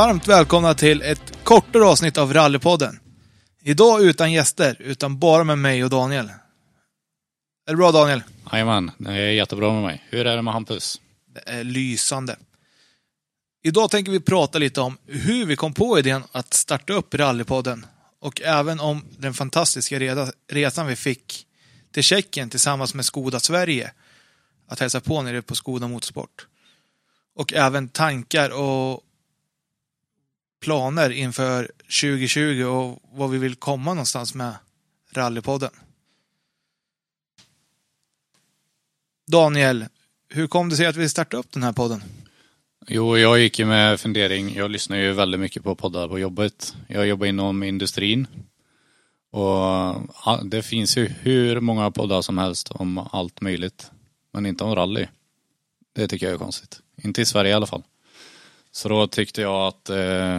Varmt välkomna till ett kortare avsnitt av Rallypodden. Idag utan gäster, utan bara med mig och Daniel. Är det bra Daniel? Jajamän, det är jättebra med mig. Hur är det med Hampus? Det är lysande. Idag tänker vi prata lite om hur vi kom på idén att starta upp Rallypodden. Och även om den fantastiska resan vi fick till Tjeckien tillsammans med Skoda Sverige. Att hälsa på nere på Skoda Motorsport. Och även tankar och planer inför 2020 och vad vi vill komma någonstans med Rallypodden. Daniel, hur kom det sig att vi startade upp den här podden? Jo, jag gick ju med fundering. Jag lyssnar ju väldigt mycket på poddar på jobbet. Jag jobbar inom industrin. Och det finns ju hur många poddar som helst om allt möjligt. Men inte om rally. Det tycker jag är konstigt. Inte i Sverige i alla fall. Så då tyckte jag att eh,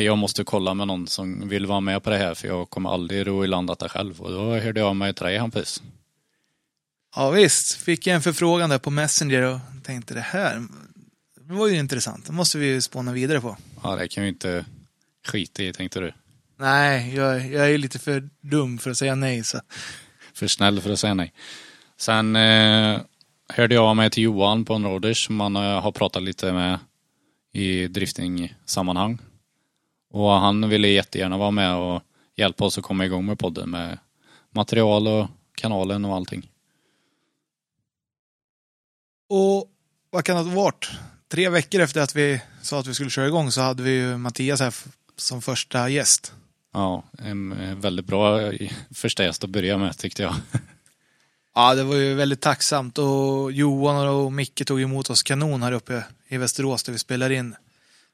jag måste kolla med någon som vill vara med på det här för jag kommer aldrig ro i land detta själv. Och då hörde jag mig till dig Hampus. Ja visst, fick jag en förfrågan där på Messenger och tänkte det här det var ju intressant. Det måste vi ju spåna vidare på. Ja, det kan vi inte skita i tänkte du. Nej, jag, jag är lite för dum för att säga nej. Så. För snäll för att säga nej. Sen eh, hörde jag av mig till Johan på Onroaders som man eh, har pratat lite med i drifting-sammanhang. Och han ville jättegärna vara med och hjälpa oss att komma igång med podden med material och kanalen och allting. Och vad kan det ha varit? Tre veckor efter att vi sa att vi skulle köra igång så hade vi ju Mattias här som första gäst. Ja, en eh, väldigt bra eh, första gäst att börja med tyckte jag. Ja, det var ju väldigt tacksamt och Johan och Micke tog emot oss kanon här uppe i Västerås där vi spelar in.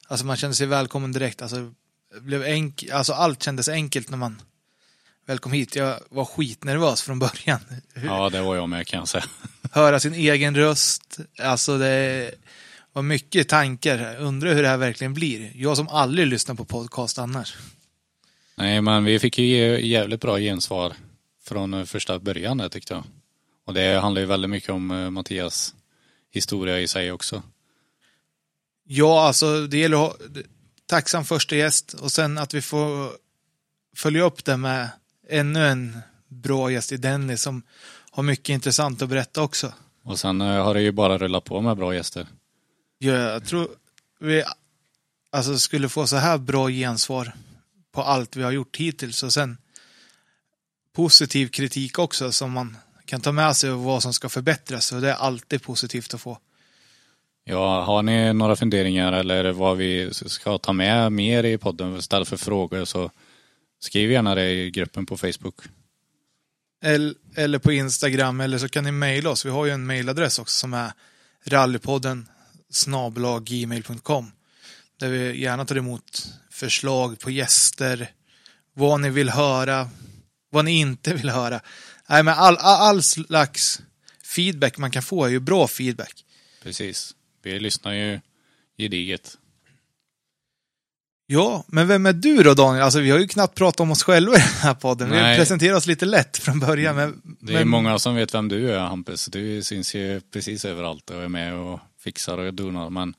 Alltså man kände sig välkommen direkt. Alltså, blev enk- alltså allt kändes enkelt när man väl kom hit. Jag var skitnervös från början. Ja, det var jag med kan jag säga. Höra sin egen röst. Alltså det var mycket tankar. Undrar hur det här verkligen blir. Jag som aldrig lyssnar på podcast annars. Nej, men vi fick ju jävligt bra gensvar från första början där tyckte jag. Och det handlar ju väldigt mycket om eh, Mattias historia i sig också. Ja, alltså det gäller att ha tacksam första gäst och sen att vi får följa upp det med ännu en bra gäst i Dennis som har mycket intressant att berätta också. Och sen eh, har det ju bara rullat på med bra gäster. Ja, Jag tror vi alltså, skulle få så här bra gensvar på allt vi har gjort hittills och sen positiv kritik också som man kan ta med sig och vad som ska förbättras och det är alltid positivt att få. Ja, har ni några funderingar eller vad vi ska ta med mer i podden istället för frågor så skriv gärna det i gruppen på Facebook. Eller, på Instagram eller så kan ni mejla oss. Vi har ju en mejladress också som är rallypodden snabelaggmail.com där vi gärna tar emot förslag på gäster, vad ni vill höra, vad ni inte vill höra. Nej, men all, all, slags feedback man kan få är ju bra feedback. Precis. Vi lyssnar ju gediget. Ja, men vem är du då Daniel? Alltså vi har ju knappt pratat om oss själva i den här podden. Vi Nej. presenterar oss lite lätt från början. Men, Det är men, många som vet vem du är Hampus. Du syns ju precis överallt och är med och fixar och donar. Men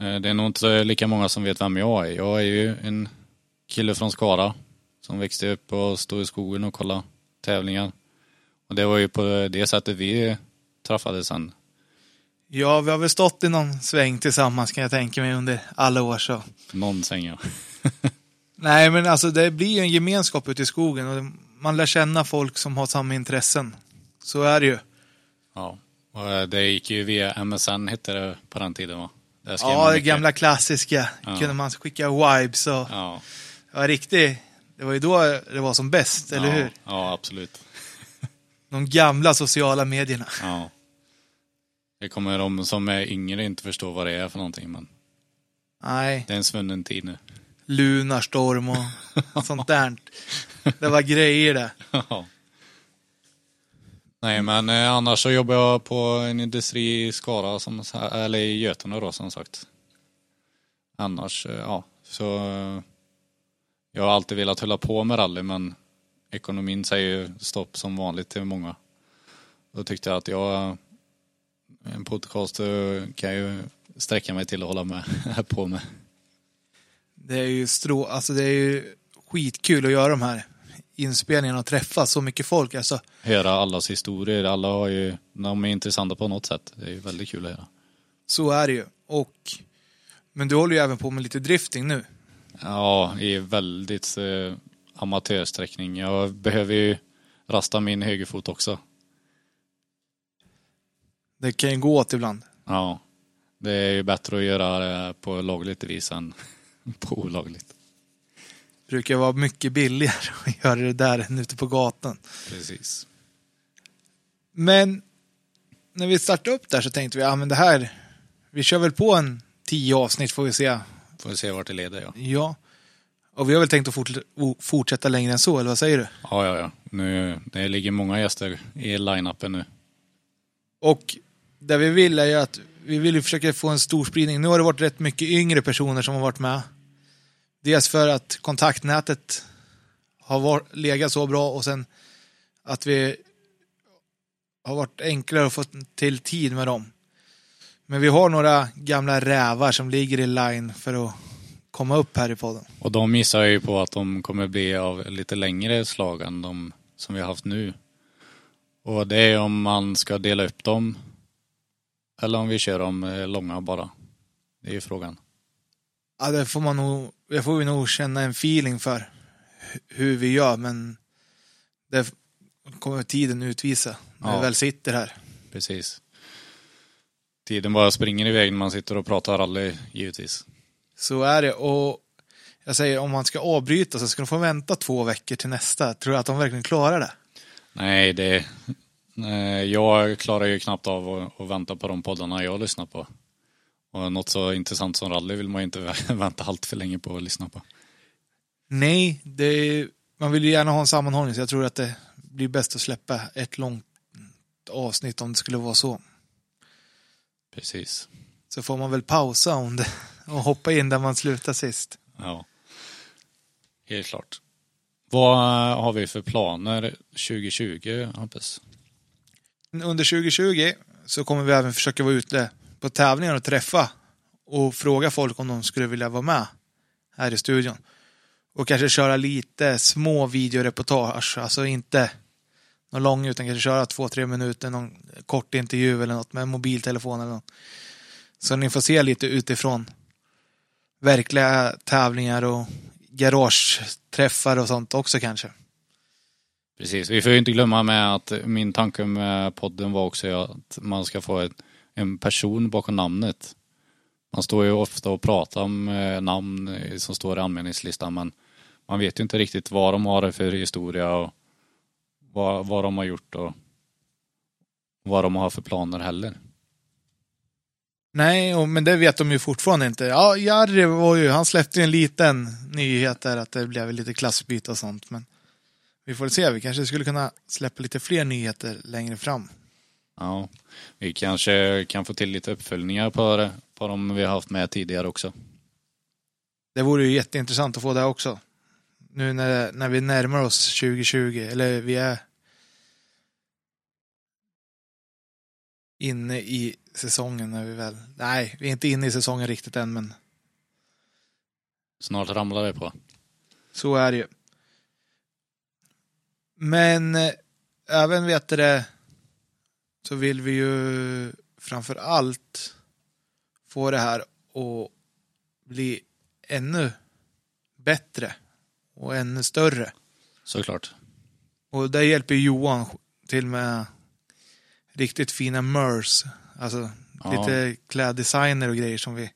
eh, det är nog inte lika många som vet vem jag är. Jag är ju en kille från Skara som växte upp och stod i skogen och kollade tävlingar. Och det var ju på det sättet vi träffades sen. Ja, vi har väl stått i någon sväng tillsammans kan jag tänka mig under alla år så. Någon säng ja. Nej, men alltså det blir ju en gemenskap ute i skogen och man lär känna folk som har samma intressen. Så är det ju. ja. Och eh, det gick ju via MSN hette det på den tiden va? Ja, det gamla klassiska. Ja. Kunde man skicka vibes och Ja. ja, riktigt. Det var ju då det var som bäst, eller ja. hur? Ja, absolut. De gamla sociala medierna. Ja. Det kommer de som är yngre inte förstå vad det är för någonting men Nej, det är en svunnen tid nu. lunarstorm och sånt där. Det var grejer det. Ja. Nej men eh, annars så jobbar jag på en industri i Skara, som, eller i Götene då som sagt. Annars, eh, ja, så eh, jag har alltid velat hålla på med rally men ekonomin säger ju stopp som vanligt till många. Då tyckte jag att jag, en podcast kan ju sträcka mig till att hålla med, på med. Det är ju strå, alltså det är ju skitkul att göra de här inspelningarna och träffa så mycket folk. Alltså, Höra allas historier. Alla har ju, de är intressanta på något sätt. Det är ju väldigt kul att höra. så är det ju. Och, men du håller ju även på med lite drifting nu. Ja, i väldigt eh, amatörsträckning. Jag behöver ju rasta min högerfot också. Det kan ju gå åt ibland. Ja. Det är ju bättre att göra det på lagligt vis än på olagligt. brukar vara mycket billigare att göra det där än ute på gatan. Precis. Men när vi startade upp där så tänkte vi, ja men det här, vi kör väl på en tio avsnitt får vi se. Får vi se vart det leder ja. Ja. Och vi har väl tänkt att fort, fortsätta längre än så, eller vad säger du? Ja, ja, ja. Nu, det ligger många gäster i line-upen nu. Och det vi vill är ju att vi vill ju försöka få en stor spridning. Nu har det varit rätt mycket yngre personer som har varit med. Dels för att kontaktnätet har varit, legat så bra och sen att vi har varit enklare att få till tid med dem. Men vi har några gamla rävar som ligger i line för att komma upp här i podden. Och de missar ju på att de kommer bli av lite längre slag än de som vi har haft nu. Och det är om man ska dela upp dem eller om vi kör dem eh, långa bara. Det är ju frågan. Ja, det får man nog, det får vi nog känna en feeling för hu- hur vi gör, men det kommer tiden utvisa när Ja. vi väl sitter här. Precis. Tiden bara springer iväg när man sitter och pratar rally givetvis. Så är det. Och jag säger, om man ska avbryta så ska de få vänta två veckor till nästa. Tror du att de verkligen klarar det? Nej, det... Nej, jag klarar ju knappt av att, vänta på de poddarna jag lyssnar på. Och något så intressant som rally vill man ju inte vänta allt för länge på att lyssna på. Nej, det, man vill ju gärna ha en sammanhållning, så jag tror att det blir bäst att släppa ett långt avsnitt om det skulle vara så. Precis. Så får man väl pausa om det och hoppa in där man slutade sist. Ja. Helt klart. Vad har vi för planer 2020, Hampus? Under 2020 så kommer vi även försöka vara ute på tävlingar och träffa och fråga folk om de skulle vilja vara med här i studion. Och kanske köra lite små videoreportage, alltså inte någon lång utan kanske köra två, tre minuter, någon kort intervju eller något med mobiltelefon eller något. Så ni får se lite utifrån verkliga tävlingar och garageträffar och sånt också kanske. Precis, vi får ju inte glömma med att min tanke med podden var också att man ska få ett, en person bakom namnet. Man står ju ofta och pratar om namn som står i anmälningslistan men man vet ju inte riktigt vad de har för historia och vad, vad de har gjort och vad de har för planer heller. Nej, och, men det vet de ju fortfarande inte. Ja, Jarry var ju, han släppte ju en liten nyhet där att det blev lite klassbyte och sånt. Men vi får se, vi kanske skulle kunna släppa lite fler nyheter längre fram. Ja, vi kanske kan få till lite uppföljningar på, det, på de vi har haft med tidigare också. Det vore ju jätteintressant att få det också. Nu när, när vi närmar oss 2020, eller vi är inne i säsongen när vi väl, nej, vi är inte inne i säsongen riktigt än, men Snart ramlar det på. Så är det ju. Men eh, även vet det så vill vi ju framför allt få det här att bli ännu bättre och ännu större. Såklart. Och där hjälper Johan till med riktigt fina mers. Alltså Ja. lite kläddesigner och grejer som vi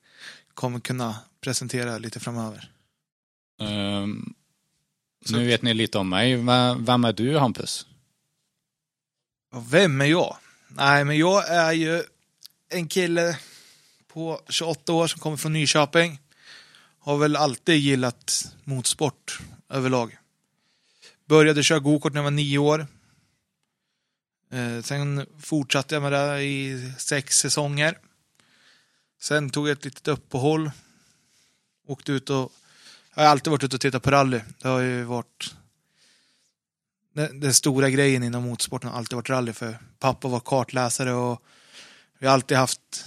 kommer kunna presentera lite framöver. Så- nu vet ni lite om mig. Vem är du Hampus? Vem är jag? Nej, men jag är ju en kille på 28 år som kommer från Nyköping. Har väl alltid gillat motorsport överlag. Började köra gokart när jag var nio år. Eh, sen fortsatte jag med det i sex säsonger. Sen tog jag ett litet uppehåll. Åkte ut och... Jag har alltid varit ute och tittat på rally. Det har ju varit den, den stora grejen inom motorsporten har alltid varit rally för pappa var kartläsare och vi har alltid haft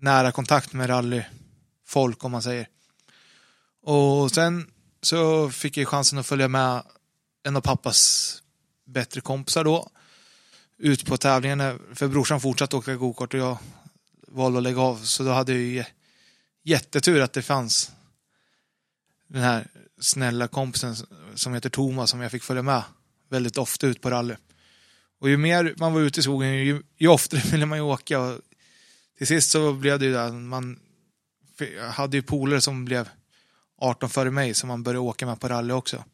nära kontakt med rallyfolk om man säger. Och sen så fick jag chansen att följa med en av pappas bättre kompisar då. Ut på tävlingen, för brorsan fortsatte åka gokart och jag valde att lägga av. Så då hade jag ju jättetur att det fanns den här snälla kompisen som heter Thomas som jag fick följa med väldigt ofta ut på rally. Och ju mer man var ute i skogen, ju, ju oftare ville man ju åka. Och till sist så blev det ju där, man hade ju polare som blev 18 före mig som man började åka med på rally också.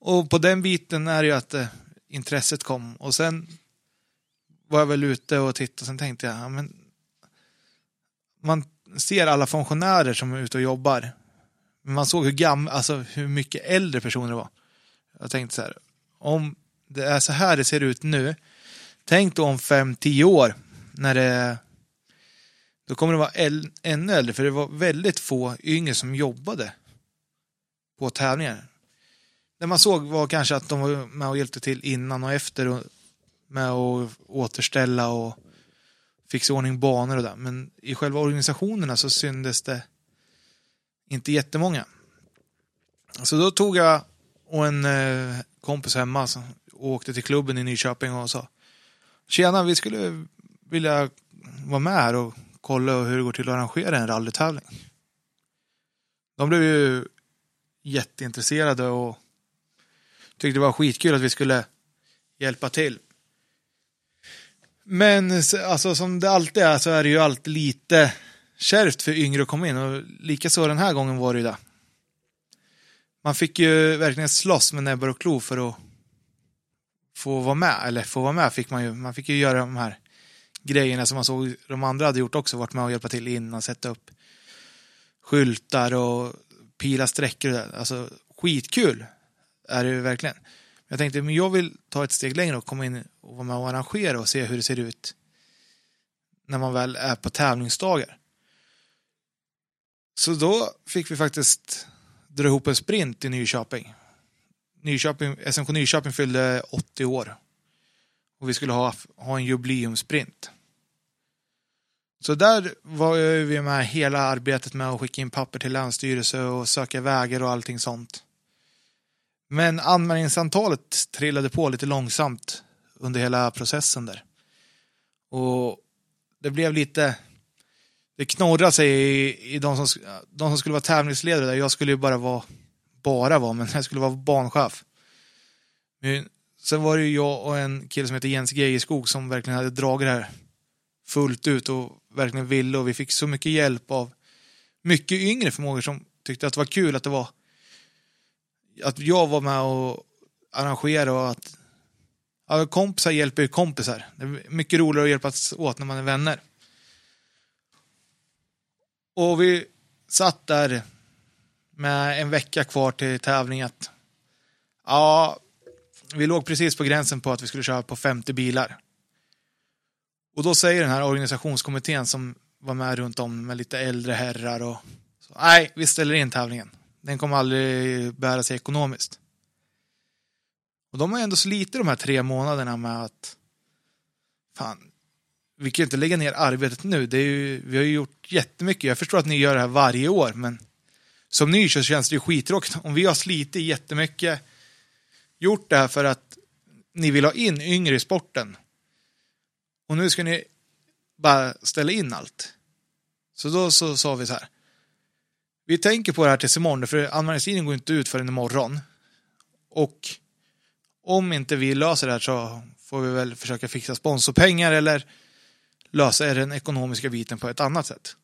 Och på den biten är det ju att eh, intresset kom. Och sen var jag väl ute och tittade och sen tänkte jag, ja, men man ser alla funktionärer som är ute och jobbar. Men man såg hur, gam alltså, hur mycket äldre personer det var. Jag tänkte så här, om det är så här det ser ut nu, tänk då om fem tio år när det då kommer det vara ännu äldre, för det var väldigt få yngre som jobbade på tävlingar. Det man såg var kanske att de var med och hjälpte till innan och efter och med att återställa och fixa ordning banor och där. Men i själva organisationerna så syndes det inte jättemånga. Så då tog jag och en eh, kompis hemma och åkte till klubben i Nyköping och sa Tjena, vi skulle vilja vara med här och kolla hur det går till att arrangera en rallytävling. De blev ju jätteintresserade och tyckte det var skitkul att vi skulle hjälpa till. Men alltså som det alltid är så är det ju alltid lite kärvt för yngre att komma in och likaså den här gången var det ju det. Man fick ju verkligen slåss med näbbar och klor för att få vara med, eller få vara med fick man ju, man fick ju göra de här grejerna som man såg de andra hade gjort också, varit med och hjälpa till innan, sätta upp skyltar och pila sträckor. Alltså skitkul är det ju verkligen. Jag tänkte, men jag vill ta ett steg längre och komma in och vara med och arrangera och se hur det ser ut när man väl är på tävlingsdagar. Så då fick vi faktiskt dra ihop en sprint i Nyköping. Nyköping SMK Nyköping fyllde 80 år. Och vi skulle ha, ha en jubileumsprint. Så där var vi med hela arbetet med att skicka in papper till Länsstyrelse och söka vägar och allting sånt. Men anmälningsantalet trillade på lite långsamt under hela processen där. Och det blev lite... Det knorrade sig i, i de, som, de som skulle vara tävlingsledare där. Jag skulle ju bara vara, bara vara, men jag skulle vara banchef. Men sen var det ju jag och en kille som heter Jens Geijerskog som verkligen hade dragit det här fullt ut och verkligen ville och vi fick så mycket hjälp av mycket yngre förmågor som tyckte att det var kul att det var att jag var med och arrangerade och att ja, kompisar hjälper ju kompisar. Det är mycket roligare att hjälpas åt när man är vänner. Och vi satt där med en vecka kvar till tävlingen. Ja, vi låg precis på gränsen på att vi skulle köra på 50 bilar. Och då säger den här organisationskommittén som var med runt om med lite äldre herrar och så, nej, vi ställer in tävlingen. Den kommer aldrig bära sig ekonomiskt. Och de har ändå slitit de här tre månaderna med att fan, vi kan ju inte lägga ner arbetet nu. Det är ju, vi har ju gjort jättemycket. Jag förstår att ni gör det här varje år, men som ny så känns det ju skittråkigt. Om vi har slitit jättemycket, gjort det här för att ni vill ha in yngre i sporten och nu ska ni bara ställa in allt. Så då så sa vi så här. Vi tänker på det här tills imorgon, för anmälningstiden går inte ut förrän imorgon. Och om inte vi löser det här så får vi väl försöka fixa sponsorpengar eller lösa den ekonomiska biten på ett annat sätt.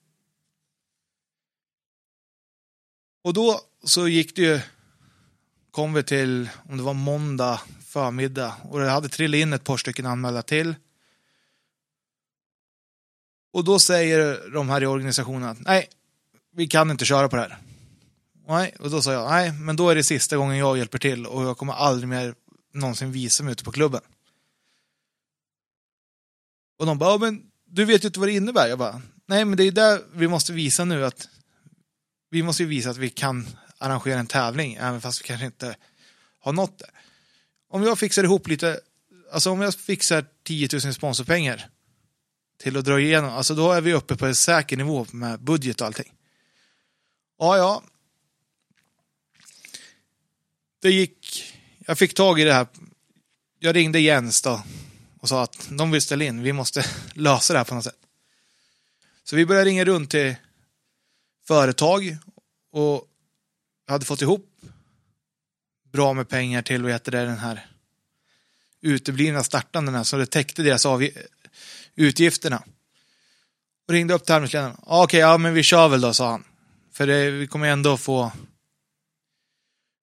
Och då så gick det ju, kom vi till, om det var måndag förmiddag och det hade trillat in ett par stycken anmälda till. Och då säger de här i organisationen att nej, vi kan inte köra på det här. Nej, och då sa jag, nej, men då är det sista gången jag hjälper till och jag kommer aldrig mer någonsin visa mig ute på klubben. Och de bara, men du vet ju inte vad det innebär. Jag bara, nej men det är där vi måste visa nu att vi måste ju visa att vi kan arrangera en tävling även fast vi kanske inte har nått det. Om jag fixar ihop lite, alltså om jag fixar 10 000 sponsorpengar till att dra igenom, alltså då är vi uppe på en säker nivå med budget och allting. Ja, ja, det gick, jag fick tag i det här. Jag ringde Jens då och sa att de vill ställa in, vi måste lösa det här på något sätt. Så vi började ringa runt till företag och hade fått ihop bra med pengar till vad heter det, den här uteblivna startandena så det täckte deras utgifterna. Och ringde upp tävlingsledaren. Okej, okay, ja men vi kör väl då, sa han. För det, vi kommer ändå få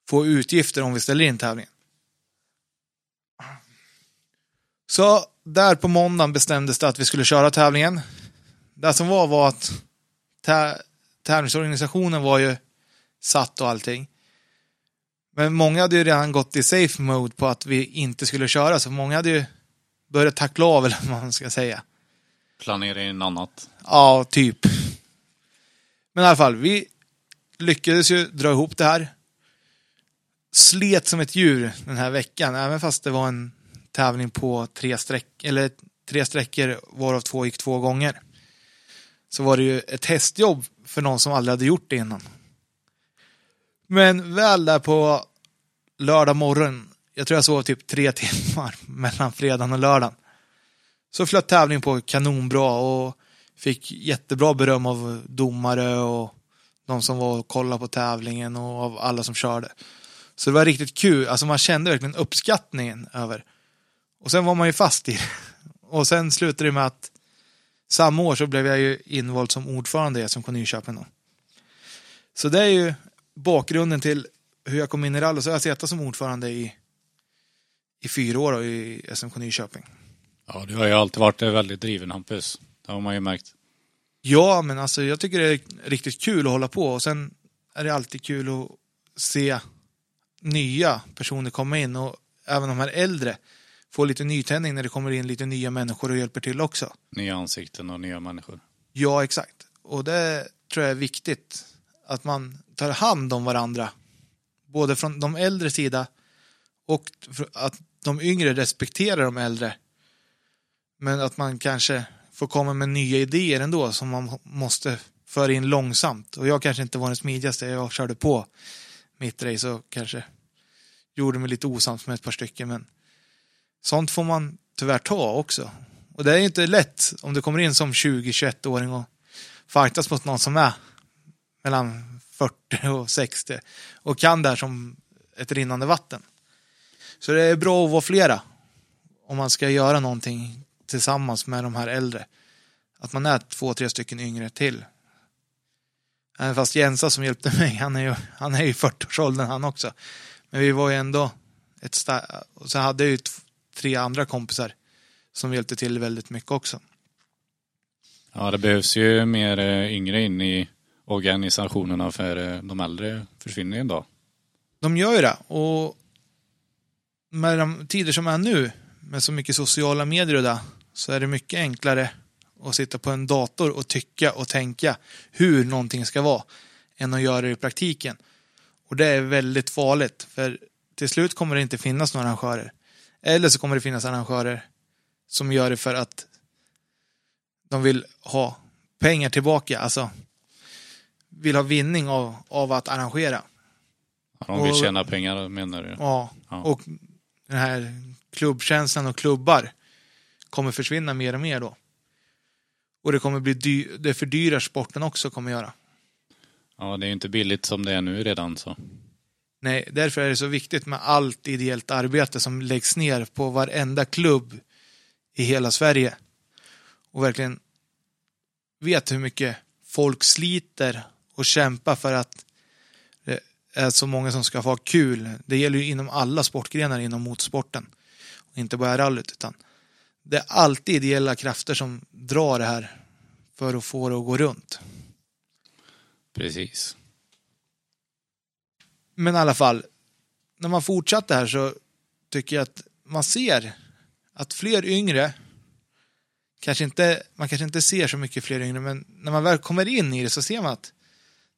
få utgifter om vi ställer in tävlingen. Så där på måndagen bestämdes det att vi skulle köra tävlingen. Det som var var att tävlingsorganisationen var ju satt och allting. Men många hade ju redan gått i safe mode på att vi inte skulle köra, så många hade ju börjat tackla av, eller vad man ska säga. Planera in annat. Ja, typ. Men i alla fall, vi lyckades ju dra ihop det här. Slet som ett djur den här veckan, även fast det var en tävling på tre streck, eller tre sträckor, varav två gick två gånger. Så var det ju ett hästjobb för någon som aldrig hade gjort det innan. Men väl där på lördag morgon, jag tror jag sov typ tre timmar mellan fredagen och lördagen. Så flöt tävlingen på kanonbra och fick jättebra beröm av domare och de som var och kollade på tävlingen och av alla som körde. Så det var riktigt kul, alltså man kände verkligen uppskattningen över. Och sen var man ju fast i det. Och sen slutade det med att samma år så blev jag ju invald som ordförande i SMK Nyköping. Så det är ju bakgrunden till hur jag kom in i rally. Så jag har suttit som ordförande i, i fyra år då i SMK Nyköping. Ja, du har ju alltid varit väldigt driven Hampus. Det har man ju märkt. Ja, men alltså jag tycker det är riktigt kul att hålla på och sen är det alltid kul att se nya personer komma in och även de här äldre få lite nytändning när det kommer in lite nya människor och hjälper till också. Nya ansikten och nya människor. Ja, exakt. Och det tror jag är viktigt. Att man tar hand om varandra. Både från de äldre sida och att de yngre respekterar de äldre. Men att man kanske får komma med nya idéer ändå som man måste föra in långsamt. Och jag kanske inte var den smidigaste. Jag körde på mitt race och kanske gjorde mig lite osams med ett par stycken. Men sånt får man tyvärr ta också. Och det är ju inte lätt om du kommer in som 20-21-åring och fightas mot någon som är mellan 40 och 60 och kan det här som ett rinnande vatten. Så det är bra att vara flera om man ska göra någonting tillsammans med de här äldre. Att man är två, tre stycken yngre till. Även fast Jensa som hjälpte mig, han är ju, han är ju 40-årsåldern han också. Men vi var ju ändå ett sta- och så hade jag ju tre andra kompisar som hjälpte till väldigt mycket också. Ja, det behövs ju mer eh, yngre in i organisationerna för eh, de äldre försvinner ju en dag. De gör ju det och med de tider som är nu med så mycket sociala medier och det så är det mycket enklare att sitta på en dator och tycka och tänka hur någonting ska vara än att göra det i praktiken. Och det är väldigt farligt för till slut kommer det inte finnas några arrangörer. Eller så kommer det finnas arrangörer som gör det för att de vill ha pengar tillbaka, alltså vill ha vinning av, av att arrangera. de vill och, tjäna pengar menar du? Ja, ja, och den här klubbkänslan och klubbar kommer försvinna mer och mer då. Och det kommer bli dy det fördyrar sporten också kommer göra. Ja, det är ju inte billigt som det är nu redan så. Nej, därför är det så viktigt med allt ideellt arbete som läggs ner på varenda klubb i hela Sverige. Och verkligen vet hur mycket folk sliter och kämpar för att det är så många som ska få ha kul. Det gäller ju inom alla sportgrenar inom motorsporten. Inte bara rallyt utan det är alltid ideella krafter som drar det här för att få det att gå runt. Precis. Men i alla fall, när man fortsatte här så tycker jag att man ser att fler yngre, kanske inte, man kanske inte ser så mycket fler yngre, men när man väl kommer in i det så ser man att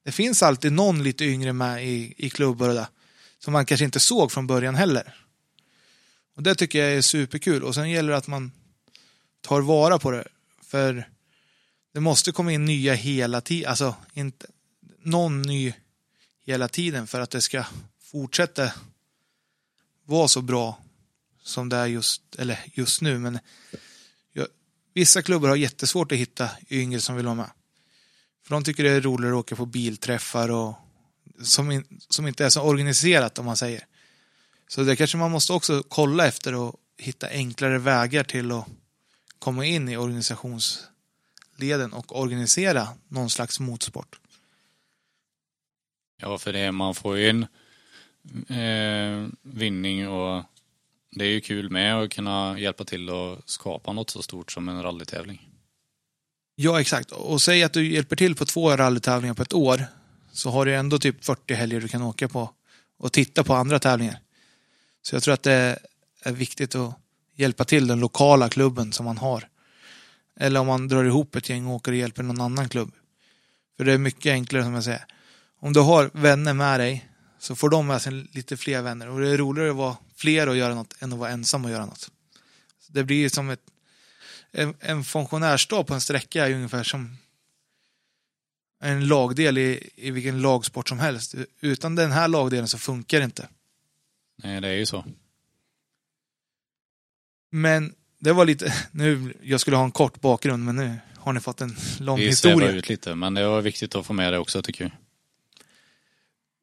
det finns alltid någon lite yngre med i, i klubbar och det, som man kanske inte såg från början heller. Och det tycker jag är superkul och sen gäller det att man tar vara på det. För det måste komma in nya hela tiden, alltså inte någon ny hela tiden för att det ska fortsätta vara så bra som det är just, eller just nu, men jag, vissa klubbar har jättesvårt att hitta yngre som vill vara med. För de tycker det är roligare att åka på bilträffar och som, in, som inte är så organiserat om man säger. Så det kanske man måste också kolla efter och hitta enklare vägar till att komma in i organisationsleden och organisera någon slags motorsport. Ja, för det, man får ju en eh, vinning och det är ju kul med att kunna hjälpa till att skapa något så stort som en rallytävling. Ja, exakt. Och säg att du hjälper till på två rallytävlingar på ett år, så har du ändå typ 40 helger du kan åka på och titta på andra tävlingar. Så jag tror att det är viktigt att hjälpa till den lokala klubben som man har. Eller om man drar ihop ett gäng och åker och hjälper någon annan klubb. För det är mycket enklare som jag säger. Om du har vänner med dig så får de med sig lite fler vänner. Och det är roligare att vara fler och göra något än att vara ensam och göra något. Så det blir som ett, en, en funktionärsdag på en sträcka är ungefär som en lagdel i, i vilken lagsport som helst. Utan den här lagdelen så funkar det inte. Nej, det är ju så. Men det var lite, nu, jag skulle ha en kort bakgrund men nu har ni fått en lång Vi historia. svävar ut lite, men det var viktigt att få med det också tycker jag.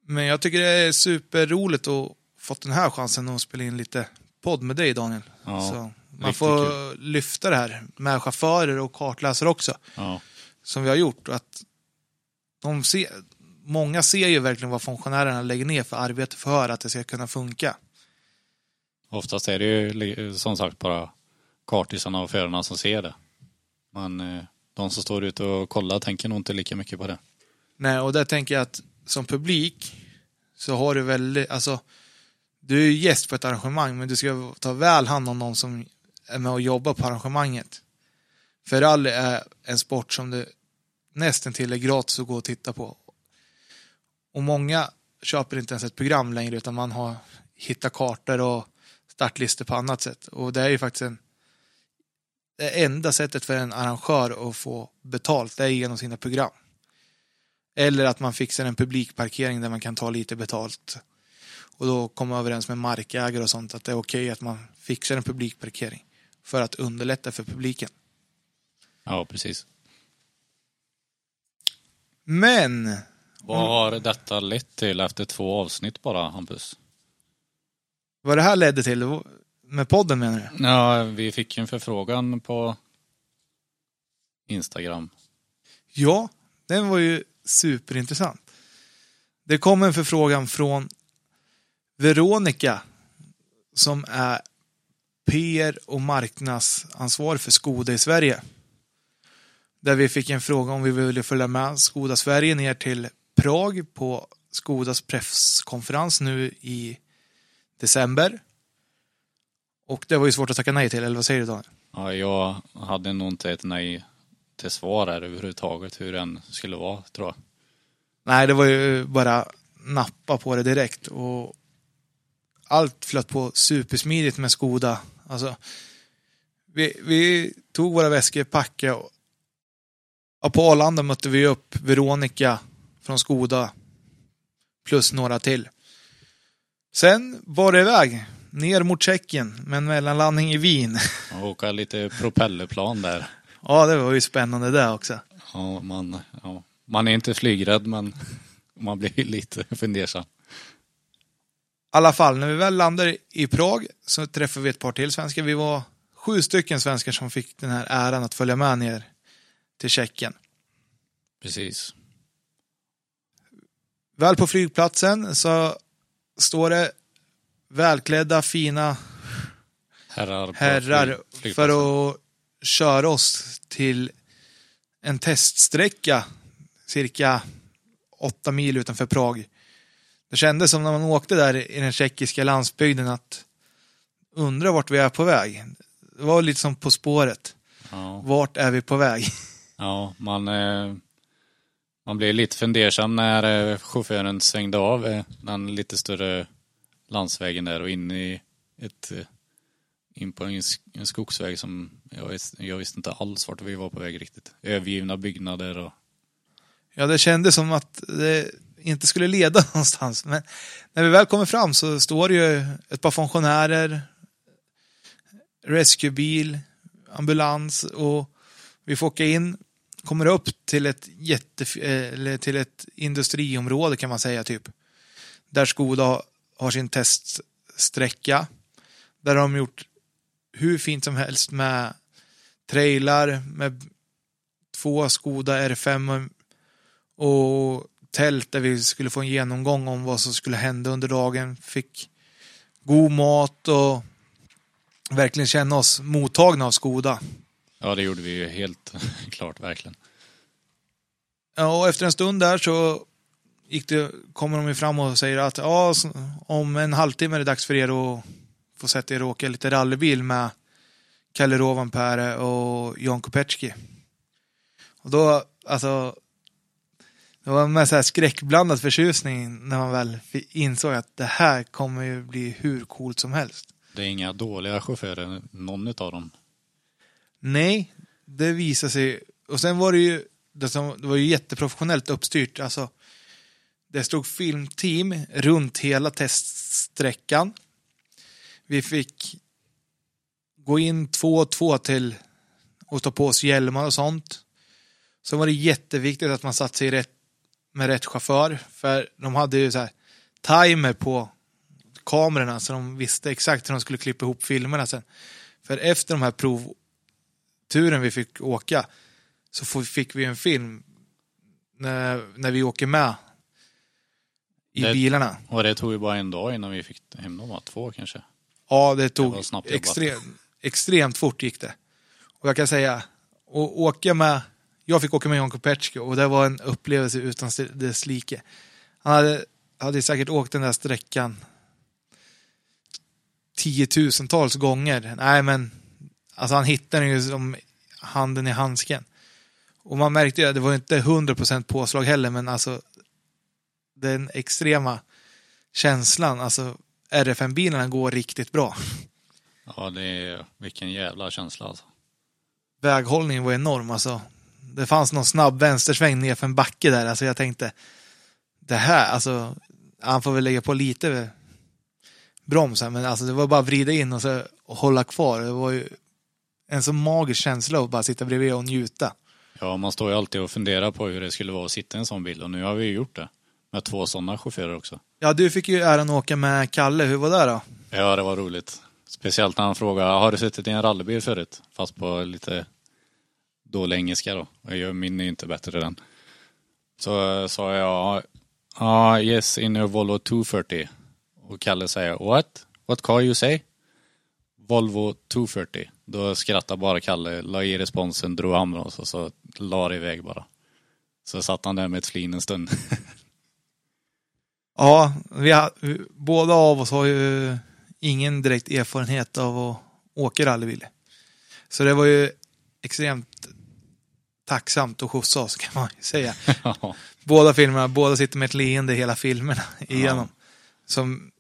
Men jag tycker det är superroligt att fått den här chansen att spela in lite podd med dig Daniel. Ja, Så man får lyfta det här med chaufförer och kartläsare också, Ja, som vi har gjort. Att de ser, många ser ju verkligen vad funktionärerna lägger ner för arbete för att det ska kunna funka. oftast är det ju som sagt bara kartisarna och förarna som ser det. Men eh, de som står ute och kollar tänker nog inte lika mycket på det. Nej, och där tänker jag att som publik så har du väldigt, alltså du är gäst på ett arrangemang men du ska ta väl hand om någon som är med och jobbar på arrangemanget. För rally är en sport som det nästan till är gratis att gå och titta på. Och många köper inte ens ett program längre utan man har hittat kartor och startlistor på annat sätt. Och det är ju faktiskt en det enda sättet för en arrangör att få betalt det är genom sina program. Eller att man fixar en publikparkering där man kan ta lite betalt. Och då komma överens med markägare och sånt att det är okej att man fixar en publikparkering. För att underlätta för publiken. Ja, precis. Men, Vad har detta lett till efter två avsnitt bara, Hampus? vad det här ledde till med podden menar du? Ja, vi fick ju en förfrågan på Instagram. Ja, den var ju superintressant. Det kom en förfrågan från Veronica som är PR och marknadsansvarig för Skoda i Sverige. Där vi fick en fråga om vi ville följa med Skoda Sverige ner till Prag på Skodas presskonferens nu i december. Och det var ju svårt att tacka nej till, eller vad säger du Daniel? Ja, jag hade nog inte ett nej till svar här överhuvudtaget, hur den skulle vara, tror jag. Nej, det var ju bara nappa på det direkt och allt flöt på supersmidigt med Skoda. Alltså, vi, vi tog våra väskor, packade och på Arlanda mötte vi upp Veronica från Skoda plus några till. Sen var det iväg, ner mot Tjeckien med en mellanlandning i Wien. Och åka lite propellerplan där. Ja, det var ju spännande det också. Ja, man, ja, man är inte flygrädd, men man blir lite fundersam. I alla fall, när vi väl landade i Prag så träffade vi ett par till svenskar. Vi var sju stycken svenskar som fick den här äran att följa med ner till Tjeckien. Precis. Väl på flygplatsen så står det välklädda, fina Herrar, herrar för att köra oss till en teststräcka cirka åtta mil utanför Prag. Det kändes som när man åkte där i den tjeckiska landsbygden att undra vart vi är på väg. Det var lite som På spåret. Ja, Vart är vi på väg? ja man, eh, man blev lite fundersam när eh, chauffören svängde av eh, den lite större landsvägen där och in i ett eh, in på en, skogsväg som jag, visste, jag visste inte alls vart vi var på väg riktigt. Övergivna byggnader och Ja, det kändes som att det inte skulle leda någonstans. Men när vi väl kommer fram så står det ju ett par funktionärer, rescuebil, ambulans och vi får åka in, kommer upp till ett, jätte, eh, eller till ett industriområde kan man säga typ. Där Skoda har sin teststräcka. Där har de gjort hur fint som helst med trailar, med två Skoda R5 och tält där vi skulle få en genomgång om vad som skulle hända under dagen. Fick god mat och verkligen känna oss mottagna av Skoda. Ja, det gjorde vi ju helt klart, verkligen. Ja, och efter en stund där så gick det, kommer de ju fram och säger att ja, om en halvtimme är det dags för er att få sätta er och åka lite rallybil med Kalle Rovanperä och Jan Kopecki. Och då, alltså, det var med så här skräckblandad förtjusning när man väl insåg att det här kommer ju bli hur coolt som helst. Det är inga dåliga chaufförer, någon av dem. Nej, det visade sig. Och sen var det ju, det, som, det var ju jätteprofessionellt uppstyrt. Alltså, det stod filmteam runt hela teststräckan. Vi fick gå in två och två till och ta på oss hjälmar och sånt. Sen var det jätteviktigt att man satt sig rätt, med rätt chaufför. För de hade ju så här timer på kamerorna så de visste exakt hur de skulle klippa ihop filmerna sen. För efter de här provturen vi fick åka så fick vi en film när, när vi åker med i det, bilarna. Och det tog ju bara en dag innan vi fick hem dem, två kanske? Ja, det tog det extrem, extremt fort gick det. Och jag kan säga, att åka med, jag fick åka med Jan Kopecki och det var en upplevelse utan dess like. Han hade, hade säkert åkt den där sträckan tiotusentals gånger. Nej men, alltså han hittade den ju som handen i handsken. Och man märkte ju att det var inte 100% påslag heller, men alltså den extrema känslan, alltså RFM-bilarna går riktigt bra. Ja, det är, vilken jävla känsla alltså. Väghållningen var enorm alltså. Det fanns någon snabb vänstersväng ner för en backe där, alltså jag tänkte det här, alltså han får väl lägga på lite broms här, men alltså det var bara att vrida in och, så, och hålla kvar. Det var ju en så magisk känsla att bara sitta bredvid och njuta. Ja, man står ju alltid och funderar på hur det skulle vara att sitta i en sån bil och nu har vi ju gjort det. Med två sådana chaufförer också. Ja, du fick ju äran att åka med Kalle. Hur var det då? Ja, det var roligt. Speciellt när han frågade, har du suttit i en rallybil förut? Fast på lite dålig engelska då. Min är inte bättre än. Så eh, sa jag, ja, yes, in a Volvo 240. Och Kalle säger, what? What car you say? Volvo 240. Då skrattade bara Kalle, la i responsen, drog han oss och så la det iväg bara. Så satt han där med ett flin en stund. ja, vi har, båda av oss har ju ingen direkt erfarenhet av att åka rallybil. Så det var ju extremt tacksamt att skjutsa oss kan man ju säga. båda filmerna, båda sitter med ett leende hela filmerna igenom. Ja. Som,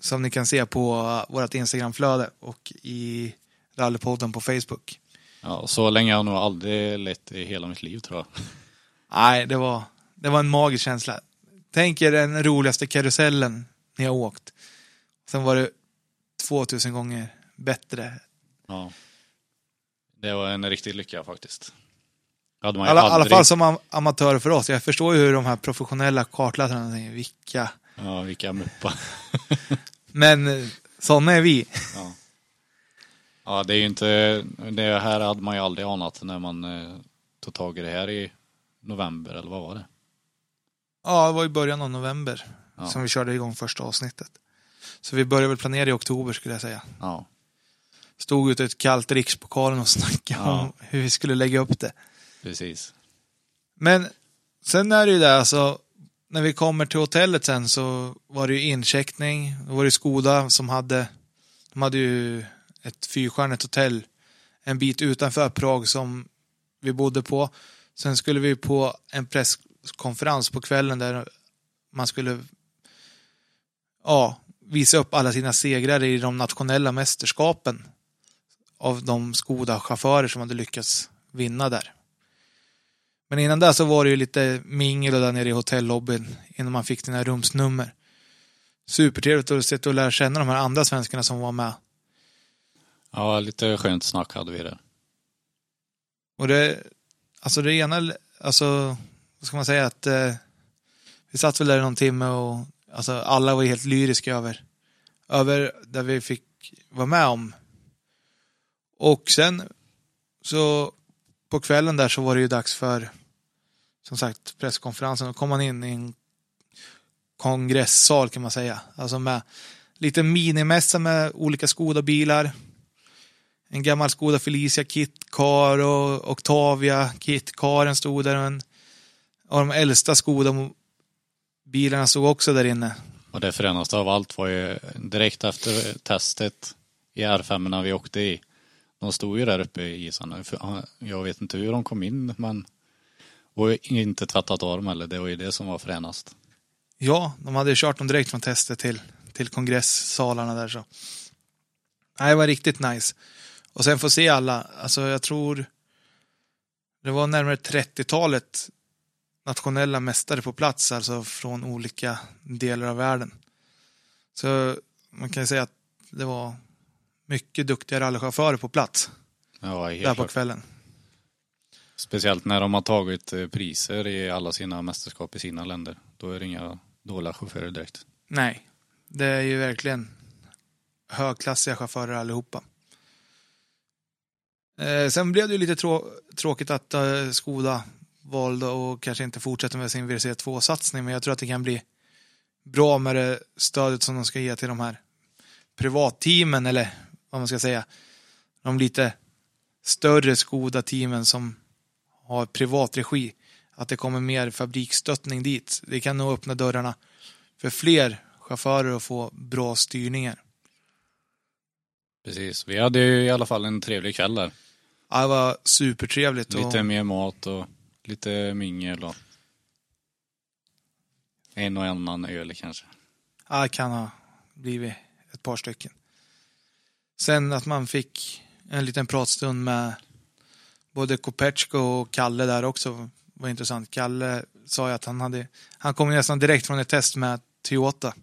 som ni kan se på vårt Instagramflöde och i Rallypodden på Facebook. Ja, så länge har jag nog aldrig lett i hela mitt liv tror jag. Nej, det var, det var en magisk känsla. Tänk er den roligaste karusellen ni har åkt. Sen var det 2000 gånger bättre. Ja. Det var en riktig lycka faktiskt. I alla, aldrig... alla fall som am amatör för oss. Jag förstår ju hur de här professionella kartläsarna tänker, vilka... Ja, vilka muppar. Men eh, sådana är vi. Ja. Ja, det är ju inte... Det här hade man ju aldrig anat när man eh, tog tag i det här i november, eller vad var det? Ja, det var i början av november ja. som vi körde igång första avsnittet. Så vi började väl planera i oktober skulle jag säga. Ja. Stod ute ett kallt rikspokalen och snackade ja. om hur vi skulle lägga upp det. Precis. Men sen är det ju det alltså, när vi kommer till hotellet sen så var det ju incheckning. Då var det Skoda som hade, de hade ju ett fyrstjärnigt hotell en bit utanför Prag som vi bodde på. Sen skulle vi på en presskonferens på kvällen där man skulle ja, visa upp alla sina segrar i de nationella mästerskapen av de Skoda-chaufförer som hade lyckats vinna där. Men innan det så var det ju lite mingel där nere i hotellobbyn innan man fick sina rumsnummer. Supertrevligt att sitta och lära känna de här andra svenskarna som var med. Ja, lite skönt snack hade vi där. Och det, alltså det ena, alltså, vad ska man säga, att eh, vi satt väl där i någon timme och alltså, alla var helt lyriska över, över det vi fick vara med om. Och sen så på kvällen där så var det ju dags för som sagt presskonferensen. Då kom man in i en kongressal kan man säga. Alltså med lite minimässa med olika Skoda-bilar. En gammal Skoda Felicia Kit Car och Octavia Kit Caren stod där. En av de äldsta Skoda bilarna stod också där inne. Och det fränaste av allt var ju direkt efter testet i R5 när vi åkte i. De stod ju där uppe i isarna. Jag vet inte hur de kom in men och inte tvättat av dem heller. Det var ju det som var fränast. Ja, de hade ju kört dem direkt från testet till, till kongresssalarna där så. Nej, det var riktigt nice. Och sen få se alla, alltså jag tror det var närmare 30-talet nationella mästare på plats, alltså från olika delar av världen. Så man kan ju säga att det var mycket duktiga rallychaufförer på plats. Ja, helt där på klart. kvällen. Speciellt när de har tagit eh, priser i alla sina mästerskap i sina länder. Då är det inga dåliga chaufförer direkt. Nej, det är ju verkligen högklassiga chaufförer allihopa. Eh, sen blev det ju lite trå tråkigt att eh, Skoda valde och kanske inte fortsätta med sin VRC2-satsning. men jag tror att det kan bli bra med det stödet som de ska ge till de här privatteamen, eller vad man ska säga, de lite större Skoda-teamen som har privat regi. Att det kommer mer fabriksstöttning dit. Det kan nog öppna dörrarna för fler chaufförer att få bra styrningar. Precis. Vi hade ju i alla fall en trevlig kväll där. Ja, det var supertrevligt. Lite och, mer mat och lite mingel och en och annan öl kanske. ja, det kan ha blivit ett par stycken. Sen att man fick en liten pratstund med både Kopechko och Kalle där också var intressant. Kalle sa ju att han hade, han kom nästan direkt från ett test med Toyota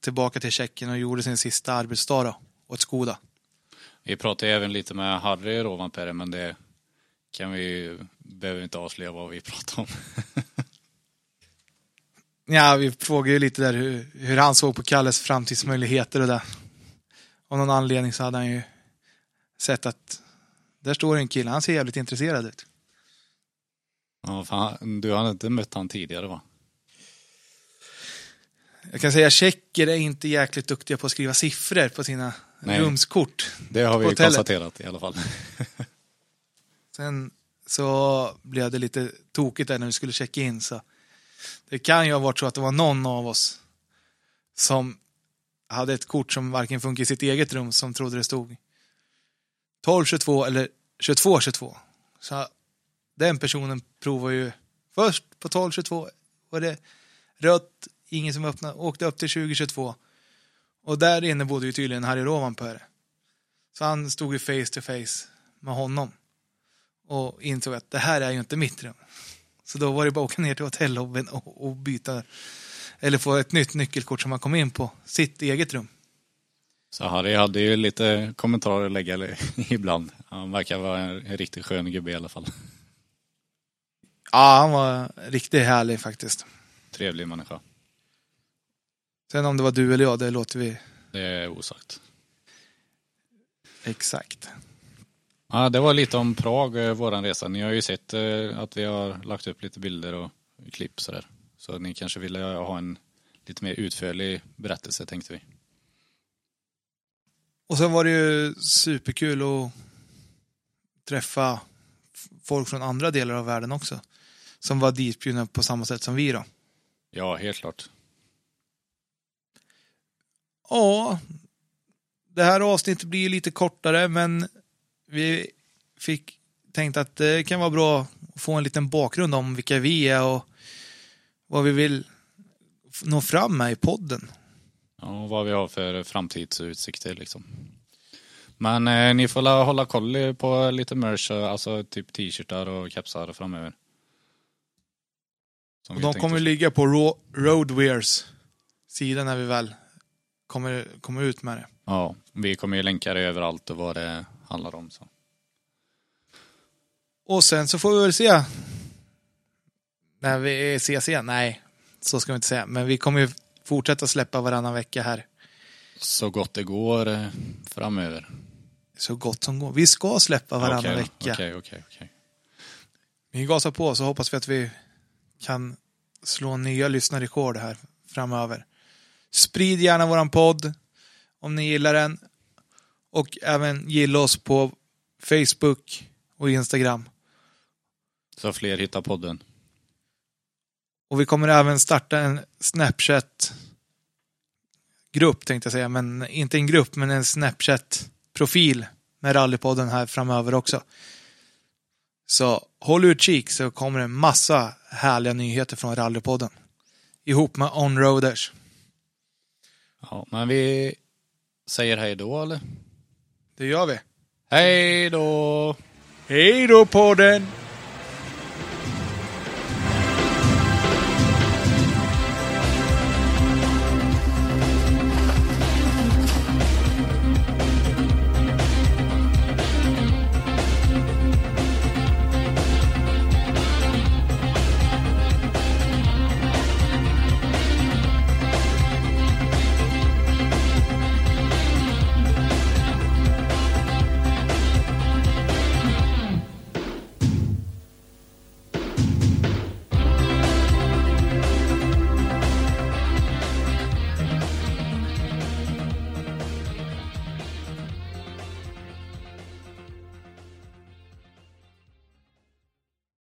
tillbaka till Tjeckien och gjorde sin sista arbetsdag då, åt Skoda. Vi pratade även lite med Harry Rovanperä men det kan vi behöver inte avslöja vad vi pratade om. Ja, vi frågade ju lite där hur, hur han såg på Kalles framtidsmöjligheter och det. Av någon anledning så hade han ju sett att där står en kille, han ser jävligt intresserad ut. Ja, fan, du har inte mött han tidigare va? Jag kan säga tjecker är inte jäkligt duktiga på att skriva siffror på sina Nej. rumskort. Det har vi konstaterat i alla fall. Sen så blev det lite tokigt där när vi skulle checka in. Så det kan ju ha varit så att det var någon av oss som hade ett kort som varken funkar i sitt eget rum som trodde det stod 1222 eller 2222. Så den personen provar ju först på 1222 var det rött, ingen som öppnade, åkte upp till 2022. Och där inne bodde ju tydligen Harry Rovanperä. Så han stod ju face to face med honom och insåg att det här är ju inte mitt rum. Så då var det bara att åka ner till hotellobbyn och, och byta eller få ett nytt nyckelkort som man kom in på sitt eget rum. Så Harry hade ju lite kommentarer att lägga ibland. Han verkar vara en riktigt skön gubbe i alla fall. Ja, han var riktigt härlig faktiskt. Trevlig människa. Sen om det var du eller jag, det låter vi Det är osagt. exakt. Ja, det var lite om Prag, eh, våran resa. Ni har ju sett eh, att vi har lagt upp lite bilder och klipp sådär. Så ni kanske ville ha en lite mer utförlig berättelse tänkte vi. Och sen var det ju superkul att träffa folk från andra delar av världen också. Som var ditbjudna på samma sätt som vi då. Ja, helt klart. Ja, det här avsnittet blir lite kortare men vi fick tänkt att det kan vara bra att få en liten bakgrund om vilka vi är och vad vi vill nå fram med i podden. Ja, och vad vi har för framtidsutsikter liksom. Men eh, ni får la, hålla koll på lite merch, alltså typ t-shirtar och kepsar framöver. Som Och de tänkte- kommer ligga på Ro- Roadwears sida när vi väl kommer, kommer ut med det. Ja, vi kommer ju länka det överallt och vad det handlar om. Så. Och sen så får vi väl se. När vi ses igen. Nej, så ska vi inte säga. Men vi kommer ju fortsätta släppa varannan vecka här. så gott det går eh, framöver. Så gott som går. Vi ska släppa varannan Okej, vecka. Okej, okej, okej. Vi gasar på så hoppas vi att vi kan slå nya lyssnarrekord här framöver. Sprid gärna våran podd om ni gillar den. Och även gilla oss på Facebook och Instagram. Så fler hittar podden. Och vi kommer även starta en Snapchat-grupp tänkte jag säga, men inte en grupp, men en Snapchat-profil med Rallypodden här framöver också. Så håll utkik så kommer det massa härliga nyheter från Rallypodden. Ihop med Onroaders. Ja, men vi säger hej då eller? Det gör vi. Hej då! Hej då podden!